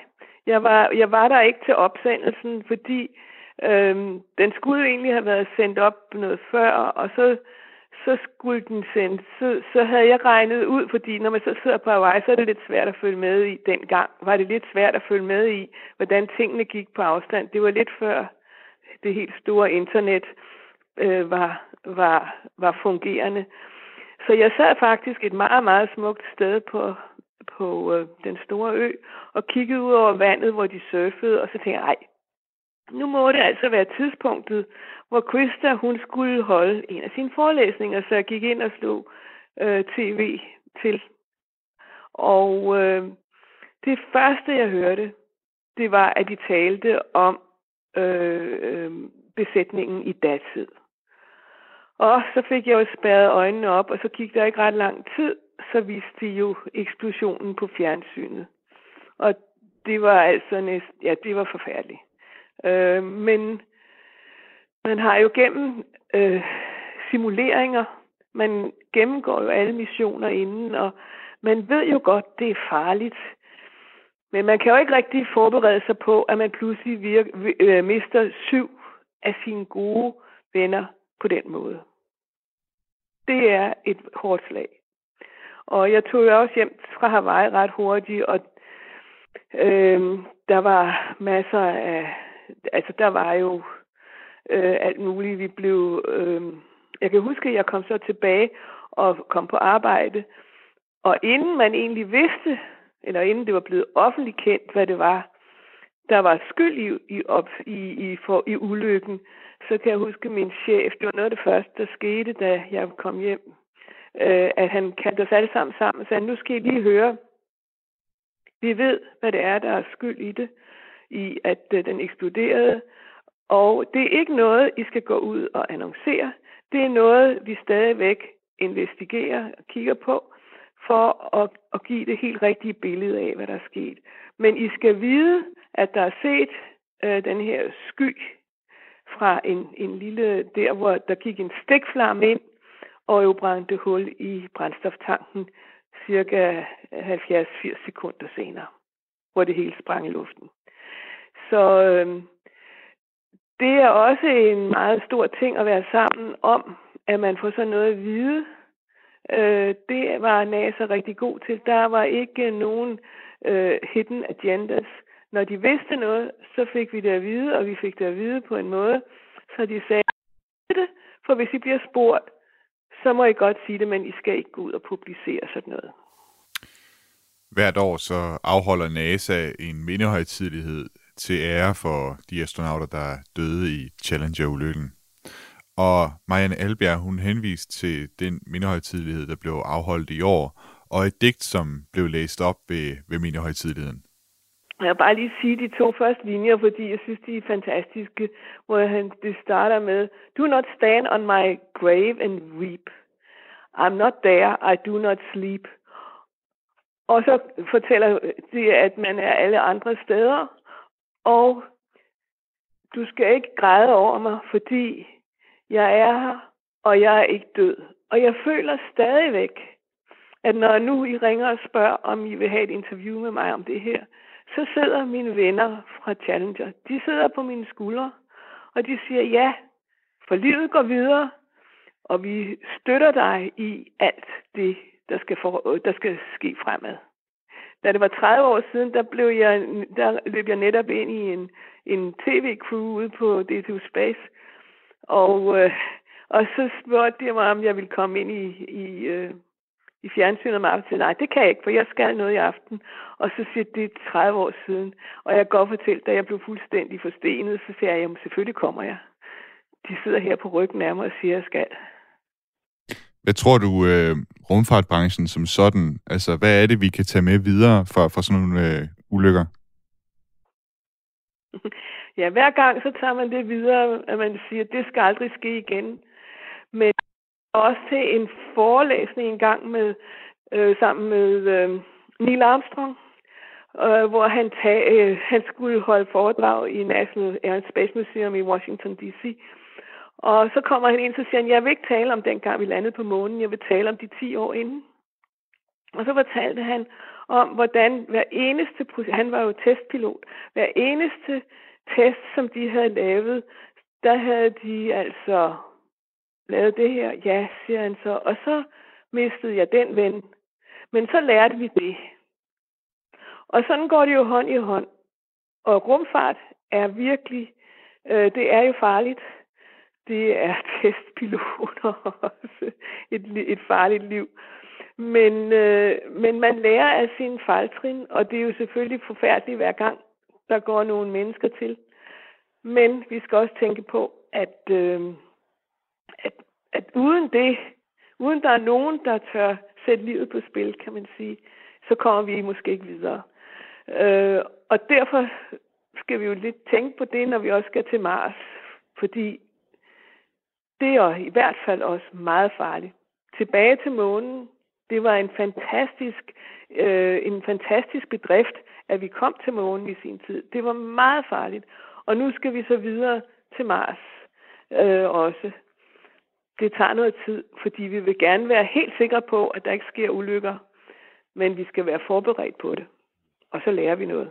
Jeg var, jeg var der ikke til opsendelsen, fordi øhm, den skulle egentlig have været sendt op noget før, og så så skulle den sendes. Så, så havde jeg regnet ud, fordi når man så sidder på Hawaii, så er det lidt svært at følge med i dengang. Var det lidt svært at følge med i, hvordan tingene gik på afstand. Det var lidt før det helt store internet øh, var, var, var fungerende. Så jeg sad faktisk et meget, meget smukt sted på, på øh, den store ø og kiggede ud over vandet, hvor de surfede, og så tænkte jeg, ej, nu må det altså være tidspunktet, hvor Krista hun skulle holde en af sine forelæsninger, så jeg gik ind og slog øh, tv til. Og øh, det første, jeg hørte, det var, at de talte om øh, øh, besætningen i datid. Og så fik jeg jo spærret øjnene op, og så gik der ikke ret lang tid, så viste de jo eksplosionen på fjernsynet. Og det var altså næsten, ja, det var forfærdeligt. Øh, men man har jo gennem øh, simuleringer, man gennemgår jo alle missioner inden, og man ved jo godt, det er farligt. Men man kan jo ikke rigtig forberede sig på, at man pludselig virke, øh, mister syv af sine gode venner på den måde. Det er et hårdt slag. Og jeg tog jo også hjem fra Hawaii ret hurtigt, og øh, der var masser af altså der var jo øh, alt muligt. Vi blev, øh, jeg kan huske, at jeg kom så tilbage og kom på arbejde, og inden man egentlig vidste, eller inden det var blevet offentligt kendt, hvad det var, der var skyld i, i, op, i, i, for, i ulykken, så kan jeg huske min chef, det var noget af det første, der skete, da jeg kom hjem, øh, at han kaldte os alle sammen sammen og sagde, nu skal I lige høre, vi ved, hvad det er, der er skyld i det i, at øh, den eksploderede. Og det er ikke noget, I skal gå ud og annoncere. Det er noget, vi stadigvæk investigerer og kigger på, for at, at give det helt rigtige billede af, hvad der er sket. Men I skal vide, at der er set øh, den her sky fra en, en lille, der hvor der gik en stikflamme ind, og jo brændte hul i brændstoftanken cirka 70-80 sekunder senere, hvor det hele sprang i luften. Så øh, det er også en meget stor ting at være sammen om, at man får sådan noget at vide. Øh, det var NASA rigtig god til. Der var ikke nogen øh, hidden agendas. Når de vidste noget, så fik vi det at vide, og vi fik det at vide på en måde, så de sagde det, for hvis I bliver spurgt, så må I godt sige det, men I skal ikke gå ud og publicere sådan noget. Hvert år så afholder NASA en mindehøjtidlighed til ære for de astronauter, der døde i Challenger-ulykken. Og Marianne Albjerg, hun henviste til den mindehøjtidlighed, der blev afholdt i år, og et digt, som blev læst op ved, ved mindehøjtidligheden. Jeg vil bare lige sige de to første linjer, fordi jeg synes, de er fantastiske, hvor han, det starter med, Do not stand on my grave and weep. I'm not there, I do not sleep. Og så fortæller det, at man er alle andre steder, og du skal ikke græde over mig, fordi jeg er her, og jeg er ikke død. Og jeg føler stadigvæk, at når nu I ringer og spørger, om I vil have et interview med mig om det her, så sidder mine venner fra Challenger, de sidder på mine skuldre, og de siger ja, for livet går videre, og vi støtter dig i alt det, der skal, for, der skal ske fremad da det var 30 år siden, der, blev jeg, der løb jeg netop ind i en, en tv-crew ude på DTU Space. Og, øh, og så spurgte de mig, om jeg ville komme ind i, i, øh, i fjernsynet om aftenen. Nej, det kan jeg ikke, for jeg skal noget i aften. Og så siger det er 30 år siden. Og jeg går fortælle, da jeg blev fuldstændig forstenet, så siger jeg, jamen selvfølgelig kommer jeg. De sidder her på ryggen af mig og siger, at jeg skal. Hvad tror du, øh, rumfartbranchen som sådan, altså hvad er det, vi kan tage med videre fra, fra sådan nogle øh, ulykker? Ja, hver gang så tager man det videre, at man siger, at det skal aldrig ske igen. Men også til en forelæsning en gang med øh, sammen med øh, Neil Armstrong, øh, hvor han, tag, øh, han skulle holde foredrag i National Air and Space Museum i Washington D.C. Og så kommer han ind, så siger han, jeg vil ikke tale om dengang vi landede på månen, jeg vil tale om de 10 år inden. Og så fortalte han om, hvordan hver eneste, han var jo testpilot, hver eneste test, som de havde lavet, der havde de altså lavet det her. Ja, siger han så. Og så mistede jeg den ven. Men så lærte vi det. Og sådan går det jo hånd i hånd. Og rumfart er virkelig, øh, det er jo farligt. Det er testpiloter også. Et, et farligt liv. Men, øh, men man lærer af sine fejltrin, og det er jo selvfølgelig forfærdeligt hver gang, der går nogle mennesker til. Men vi skal også tænke på, at, øh, at, uden det, uden der er nogen, der tør sætte livet på spil, kan man sige, så kommer vi måske ikke videre. Øh, og derfor skal vi jo lidt tænke på det, når vi også skal til Mars. Fordi det er i hvert fald også meget farligt. Tilbage til månen, det var en fantastisk, øh, en fantastisk bedrift, at vi kom til månen i sin tid. Det var meget farligt. Og nu skal vi så videre til Mars øh, også. Det tager noget tid, fordi vi vil gerne være helt sikre på, at der ikke sker ulykker. Men vi skal være forberedt på det. Og så lærer vi noget.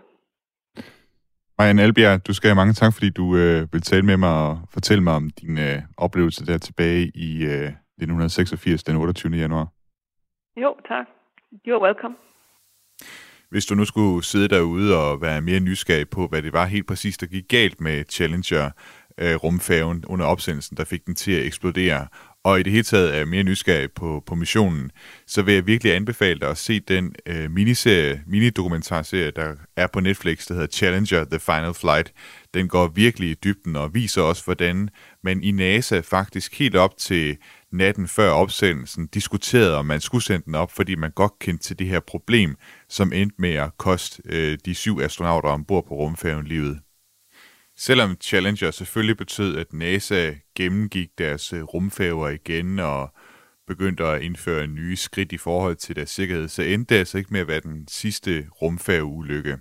Marianne Albjerg, du skal have mange tak, fordi du øh, vil tale med mig og fortælle mig om din øh, oplevelse der tilbage i øh, 1986, den 28. januar. Jo, tak. You're welcome. Hvis du nu skulle sidde derude og være mere nysgerrig på, hvad det var helt præcis, der gik galt med Challenger, øh, rumfærgen under opsendelsen, der fik den til at eksplodere, og i det hele taget er mere nysgerrig på, på missionen, så vil jeg virkelig anbefale dig at se den øh, miniserie, minidokumentarserie, der er på Netflix, der hedder Challenger The Final Flight. Den går virkelig i dybden og viser også, hvordan man i NASA faktisk helt op til natten før opsendelsen diskuterede, om man skulle sende den op, fordi man godt kendte til det her problem, som endte med at koste øh, de syv astronauter ombord på rumfærgen livet. Selvom Challenger selvfølgelig betød, at NASA gennemgik deres øh, rumfærger igen og begyndte at indføre nye skridt i forhold til deres sikkerhed, så endte det altså ikke med at være den sidste rumfærgeulykke.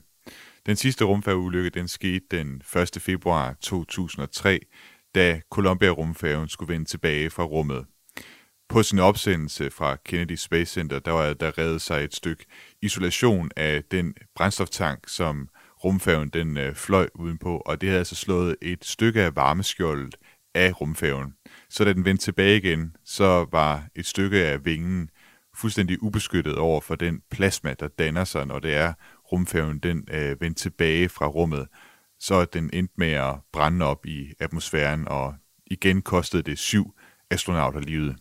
Den sidste rumfærgeulykke den skete den 1. februar 2003, da Columbia-rumfærgen skulle vende tilbage fra rummet. På sin opsendelse fra Kennedy Space Center, der var der reddet sig et stykke isolation af den brændstoftank, som rumfærgen den øh, fløj udenpå, og det havde altså slået et stykke af varmeskjoldet af rumfærgen. Så da den vendte tilbage igen, så var et stykke af vingen fuldstændig ubeskyttet over for den plasma, der danner sig, når det er rumfærgen den øh, vendte tilbage fra rummet. Så den endte med at brænde op i atmosfæren, og igen kostede det syv astronauter livet.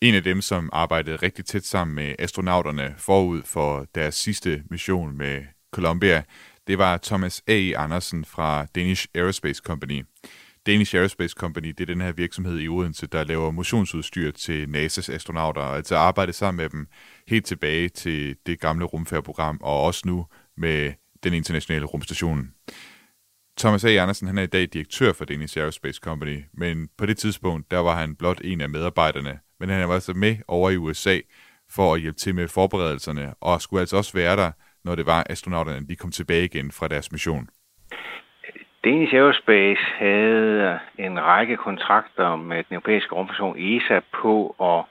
En af dem, som arbejdede rigtig tæt sammen med astronauterne forud for deres sidste mission med Columbia, det var Thomas A. Andersen fra Danish Aerospace Company. Danish Aerospace Company, det er den her virksomhed i Odense, der laver motionsudstyr til NASA's astronauter, og altså arbejde sammen med dem helt tilbage til det gamle rumfærdsprogram, og også nu med den internationale rumstation. Thomas A. Andersen han er i dag direktør for Danish Aerospace Company, men på det tidspunkt der var han blot en af medarbejderne, men han var altså med over i USA for at hjælpe til med forberedelserne, og skulle altså også være der, når det var astronauterne, de kom tilbage igen fra deres mission. Danish Aerospace havde en række kontrakter med den europæiske rumstation ESA på at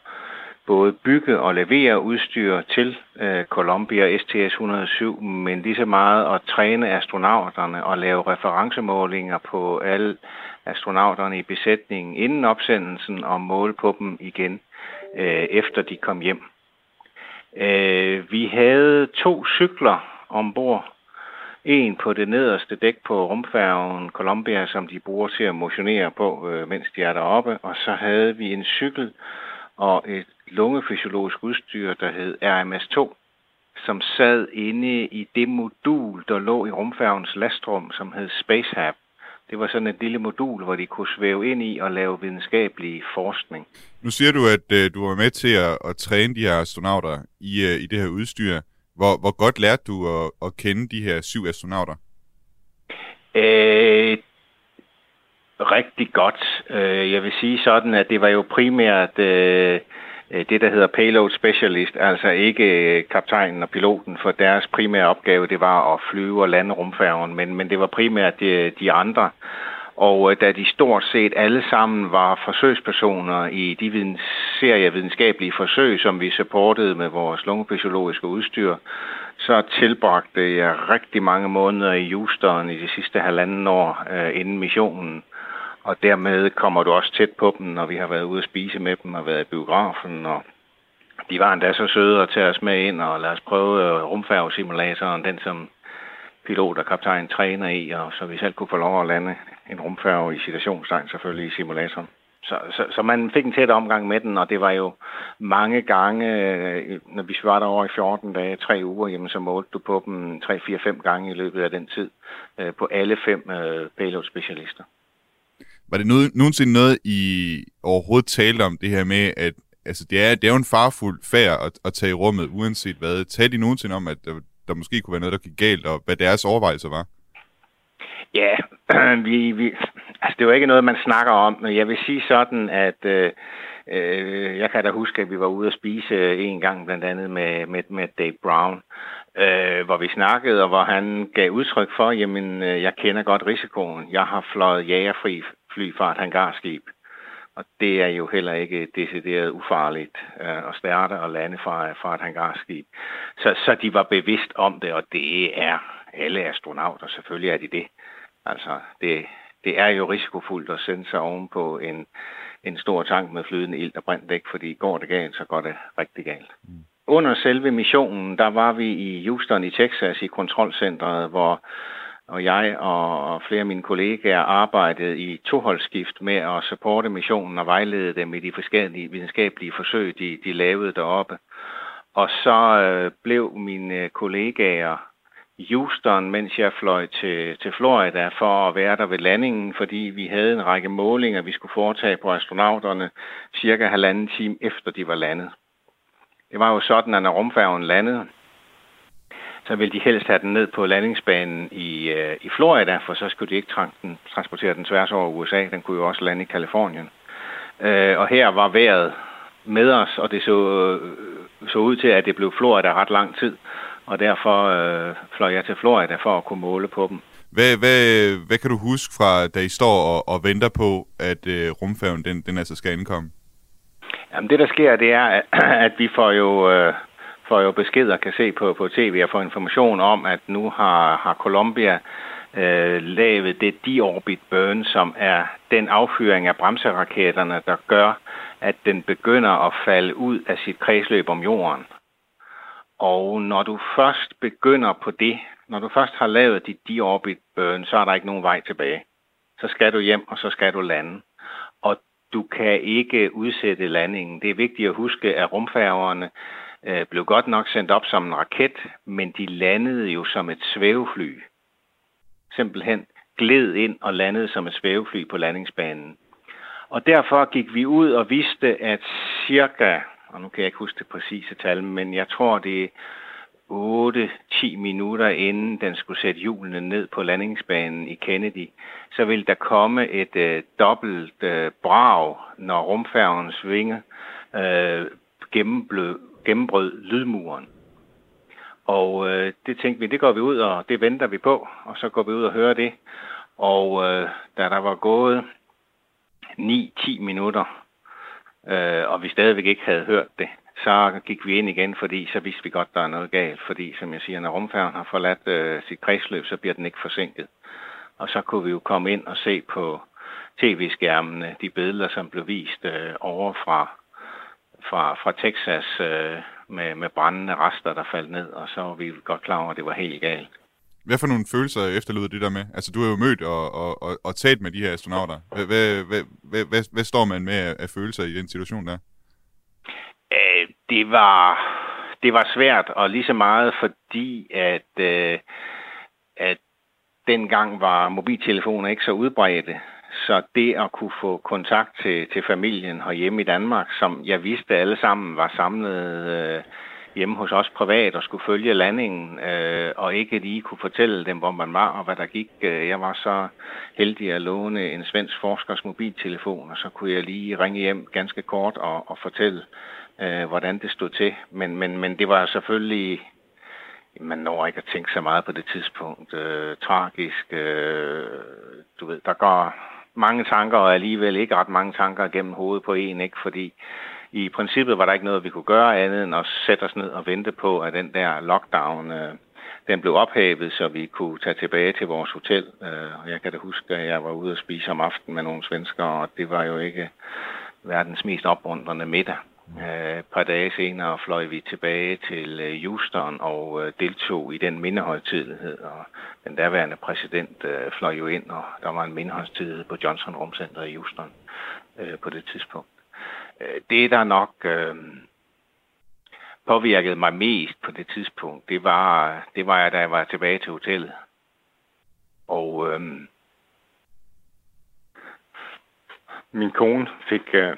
både bygge og levere udstyr til øh, Columbia STS-107, men lige så meget at træne astronauterne og lave referencemålinger på alle astronauterne i besætningen inden opsendelsen og måle på dem igen øh, efter de kom hjem. Øh, vi havde to cykler ombord. En på det nederste dæk på rumfærgen Columbia, som de bruger til at motionere på, øh, mens de er deroppe. Og så havde vi en cykel og et lungefysiologisk udstyr, der hed RMS-2, som sad inde i det modul, der lå i rumfærgens lastrum, som hed Spacehab. Det var sådan et lille modul, hvor de kunne svæve ind i og lave videnskabelig forskning. Nu siger du, at øh, du var med til at, at træne de her astronauter i, øh, i det her udstyr. Hvor, hvor godt lærte du at, at kende de her syv astronauter? Øh, rigtig godt. Øh, jeg vil sige sådan, at det var jo primært øh, Øh, det, der hedder payload specialist, altså ikke øh, kaptajnen og piloten, for deres primære opgave, det var at flyve og lande rumfærgen, men, men det var primært de, de andre. Og da de stort set alle sammen var forsøgspersoner i de videns, serie videnskabelige forsøg, som vi supportede med vores lungefysiologiske udstyr, så tilbragte jeg rigtig mange måneder i Houston i de sidste halvanden år øh, inden missionen. Og dermed kommer du også tæt på dem, når vi har været ude at spise med dem og været i biografen. Og de var endda så søde at tage os med ind og lade os prøve øh, rumfærgesimulatoren, den som pilot og kaptajn træner i, og så vi selv kunne få lov at lande en rumfærge i situationstegn selvfølgelig i simulatoren. Så, så, så man fik en tæt omgang med den, og det var jo mange gange, øh, når vi var derovre i 14 dage, tre uger, jamen, så målte du på dem 3-4-5 gange i løbet af den tid, øh, på alle fem payload-specialister. Var det noget, nogensinde noget, I overhovedet talte om det her med, at altså, det, er, det er jo en farfuld færd at, at tage i rummet, uanset hvad. Talte I nogensinde om, at der, der måske kunne være noget, der gik galt, og hvad deres overvejelser var? Ja, vi, vi, altså det var ikke noget, man snakker om, men jeg vil sige sådan, at øh, øh, jeg kan da huske, at vi var ude at spise en gang blandt andet med, med, med Dave Brown, øh, hvor vi snakkede, og hvor han gav udtryk for, jamen, øh, jeg kender godt risikoen. Jeg har fløjet jagerfri fly fra et hangarskib. Og det er jo heller ikke decideret ufarligt øh, at starte og lande fra, fra et hangarskib. Så, så de var bevidst om det, og det er alle astronauter, selvfølgelig er de det. Altså, det, det er jo risikofuldt at sende sig ovenpå en, en stor tank med flydende ild og brændt dæk, fordi går det galt, så går det rigtig galt. Mm. Under selve missionen, der var vi i Houston i Texas i kontrolcentret, hvor og jeg og flere af mine kollegaer arbejdede i toholdsskift med at supporte missionen og vejlede dem i de forskellige videnskabelige forsøg, de, de lavede deroppe. Og så øh, blev mine kollegaer Houston, mens jeg fløj til, til Florida for at være der ved landingen, fordi vi havde en række målinger, vi skulle foretage på astronauterne cirka halvanden time efter de var landet. Det var jo sådan, at når rumfærgen landede, så ville de helst have den ned på landingsbanen i, øh, i Florida, for så skulle de ikke tra- transportere den tværs over USA. Den kunne jo også lande i Kalifornien. Øh, og her var vejret med os, og det så, øh, så ud til, at det blev Florida ret lang tid og derfor øh, fløj jeg til Florida for at kunne måle på dem. Hvad, hvad, hvad kan du huske fra, da I står og, og venter på, at øh, rumfærgen den, den altså skal indkomme? Jamen det, der sker, det er, at, at vi får jo, øh, får jo beskeder, kan se på, på tv og få information om, at nu har, har Colombia øh, lavet det deorbit burn, som er den affyring af bremseraketterne, der gør, at den begynder at falde ud af sit kredsløb om jorden. Og når du først begynder på det, når du først har lavet dit deorbit burn, så er der ikke nogen vej tilbage. Så skal du hjem, og så skal du lande. Og du kan ikke udsætte landingen. Det er vigtigt at huske, at rumfærgerne øh, blev godt nok sendt op som en raket, men de landede jo som et svævefly. Simpelthen gled ind og landede som et svævefly på landingsbanen. Og derfor gik vi ud og vidste, at cirka og nu kan jeg ikke huske det præcise tal, men jeg tror, det er 8-10 minutter inden den skulle sætte hjulene ned på landingsbanen i Kennedy, så vil der komme et øh, dobbelt øh, brag, når rumfærgens vinge øh, gennembrød lydmuren. Og øh, det tænkte vi, det går vi ud, og det venter vi på, og så går vi ud og hører det. Og øh, da der var gået 9-10 minutter, øh, og vi stadigvæk ikke havde hørt det, så gik vi ind igen, fordi så vidste vi godt, der er noget galt. Fordi, som jeg siger, når rumfærgen har forladt øh, sit kredsløb, så bliver den ikke forsinket. Og så kunne vi jo komme ind og se på tv-skærmene de billeder, som blev vist øh, over fra, fra, fra Texas øh, med, med brændende rester, der faldt ned, og så var vi godt klar over, at det var helt galt. Hvad for nogle følelser efterlod det der med? Altså, du har jo mødt og, og, og, og talt med de her astronauter. Hvad, hvad, hvad, hvad, hvad, hvad står man med af, af følelser i den situation der? Øh, det var det var svært, og lige så meget fordi, at, øh, at dengang var mobiltelefoner ikke så udbredte. Så det at kunne få kontakt til, til familien herhjemme i Danmark, som jeg vidste alle sammen var samlet øh, hjemme hos os privat og skulle følge landingen, øh, og ikke lige kunne fortælle dem, hvor man var og hvad der gik. Øh, jeg var så heldig at låne en svensk forskers mobiltelefon, og så kunne jeg lige ringe hjem ganske kort og, og fortælle øh, hvordan det stod til. Men, men, men det var selvfølgelig man når ikke at tænke så meget på det tidspunkt. Øh, tragisk. Øh, du ved, der går mange tanker, og alligevel ikke ret mange tanker gennem hovedet på en, ikke? Fordi i princippet var der ikke noget, vi kunne gøre andet end at sætte os ned og vente på, at den der lockdown, øh, den blev ophævet, så vi kunne tage tilbage til vores hotel. Øh, jeg kan da huske, at jeg var ude og spise om aftenen med nogle svenskere, og det var jo ikke verdens mest opmuntrende middag. Øh, et par dage senere fløj vi tilbage til øh, Houston og øh, deltog i den mindehøjtidlighed, og den daværende præsident fløj jo ind, og der var en mindehøjtidlighed på Johnson Rumcenter i Houston på det tidspunkt. Det, der nok påvirkede mig mest på det tidspunkt, det var, det var da jeg var tilbage til hotellet. Og øhm, min kone fik, øh,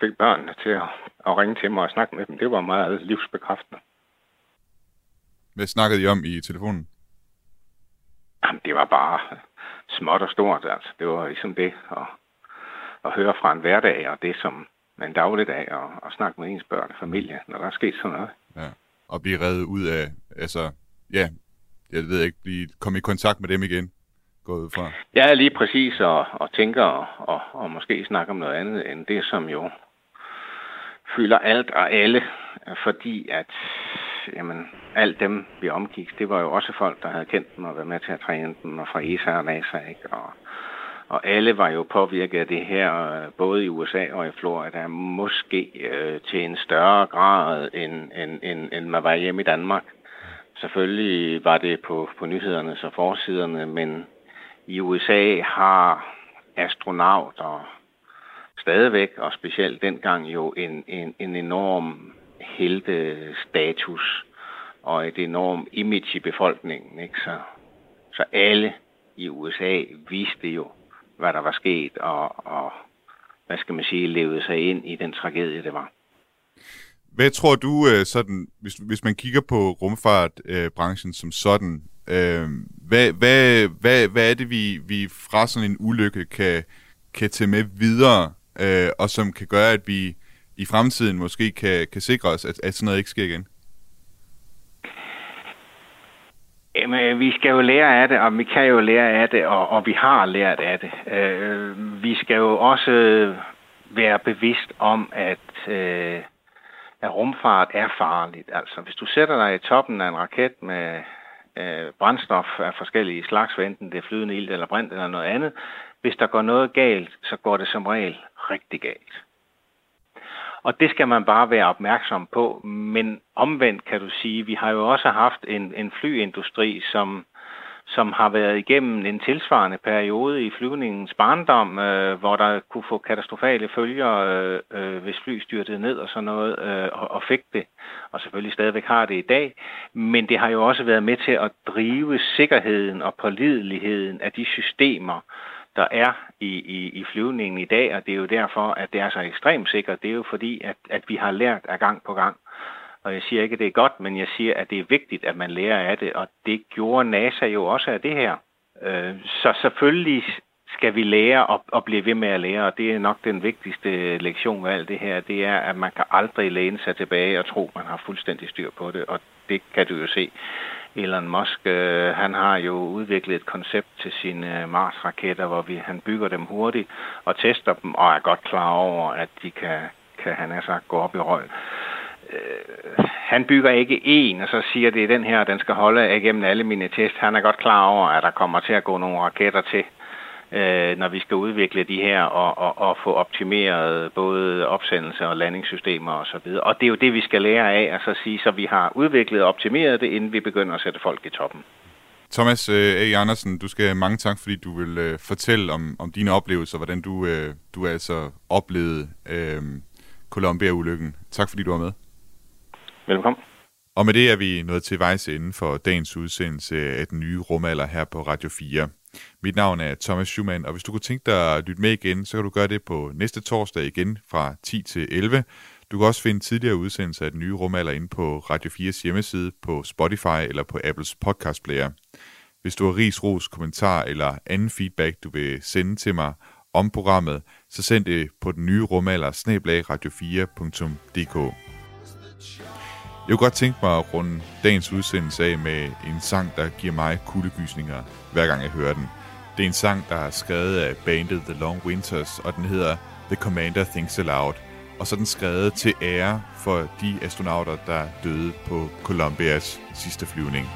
fik børnene til at, at ringe til mig og snakke med dem. Det var meget livsbekræftende. Hvad snakkede I om i telefonen? Jamen, det var bare småt og stort. Altså. Det var ligesom det at, at høre fra en hverdag, og det som en dagligdag, og, og snakke med ens børn og familie, når der er sket sådan noget. Ja, og blive reddet ud af, altså, ja, jeg ved ikke, blive, komme i kontakt med dem igen, går ud fra. Ja, lige præcis, og, og tænker, og, og, og måske snakke om noget andet, end det, som jo fylder alt og alle, fordi at jamen, alt dem, vi omgik, det var jo også folk, der havde kendt dem og været med til at træne dem, og fra ESA og NASA, ikke? Og, og alle var jo påvirket af det her, både i USA og i Florida, måske øh, til en større grad, end, end, end, end man var hjemme i Danmark. Selvfølgelig var det på, på nyhederne og forsiderne, men i USA har astronauter stadigvæk, og specielt dengang jo en, en, en enorm heldestatus og et enormt image i befolkningen. Ikke? Så, så alle i USA vidste jo, hvad der var sket, og, og hvad skal man sige, levede sig ind i den tragedie, det var. Hvad tror du, øh, sådan, hvis, hvis man kigger på rumfartbranchen øh, som sådan, øh, hvad, hvad, hvad, hvad er det, vi, vi fra sådan en ulykke kan, kan tage med videre øh, og som kan gøre, at vi i fremtiden måske kan, kan sikre os, at, at sådan noget ikke sker igen? Jamen, øh, vi skal jo lære af det, og vi kan jo lære af det, og, og vi har lært af det. Øh, vi skal jo også være bevidst om, at, øh, at rumfart er farligt. Altså, hvis du sætter dig i toppen af en raket med øh, brændstof af forskellige slags, enten det er flydende ild eller brint eller noget andet, hvis der går noget galt, så går det som regel rigtig galt. Og det skal man bare være opmærksom på. Men omvendt kan du sige, vi har jo også haft en, en flyindustri, som, som har været igennem en tilsvarende periode i flyvningens barndom, øh, hvor der kunne få katastrofale følger, øh, øh, hvis fly styrtede ned og sådan noget, øh, og, og fik det, og selvfølgelig stadigvæk har det i dag. Men det har jo også været med til at drive sikkerheden og pålideligheden af de systemer, der er i, i, i flyvningen i dag, og det er jo derfor, at det er så ekstremt sikkert. Det er jo fordi, at, at vi har lært af gang på gang. Og jeg siger ikke, at det er godt, men jeg siger, at det er vigtigt, at man lærer af det, og det gjorde NASA jo også af det her. Øh, så selvfølgelig skal vi lære og, og blive ved med at lære, og det er nok den vigtigste lektion ved alt det her, det er, at man kan aldrig læne sig tilbage og tro, man har fuldstændig styr på det, og det kan du jo se. Elon Musk, øh, han har jo udviklet et koncept til sine øh, Mars-raketter, hvor vi, han bygger dem hurtigt og tester dem, og er godt klar over, at de kan, kan han har sagt, gå op i røg. Øh, han bygger ikke en, og så siger det, er den her, den skal holde igennem alle mine test. Han er godt klar over, at der kommer til at gå nogle raketter til øh, når vi skal udvikle de her og, og, og få optimeret både opsendelse og landingssystemer osv. Og, og det er jo det, vi skal lære af, altså så sige, så vi har udviklet og optimeret det, inden vi begynder at sætte folk i toppen. Thomas øh, A. Andersen, du skal mange tak, fordi du vil øh, fortælle om, om dine oplevelser, hvordan du, øh, du altså oplevede øh, Columbia-ulykken. Tak fordi du var med. Velkommen. Og med det er vi nået til vejs inden for dagens udsendelse af den nye rumalder her på Radio 4. Mit navn er Thomas Schumann, og hvis du kunne tænke dig at lytte med igen, så kan du gøre det på næste torsdag igen fra 10 til 11. Du kan også finde tidligere udsendelser af den nye rumalder inde på Radio 4's hjemmeside, på Spotify eller på Apples podcast player. Hvis du har ris, ros, kommentar eller anden feedback, du vil sende til mig om programmet, så send det på den nye rumalder radio4.dk. Jeg kunne godt tænke mig at runde dagens udsendelse af med en sang, der giver mig kuldegysninger, hver gang jeg hører den. Det er en sang, der er skrevet af bandet The Long Winters, og den hedder The Commander Thinks Aloud. Og så er den skrevet til ære for de astronauter, der døde på Columbias sidste flyvning.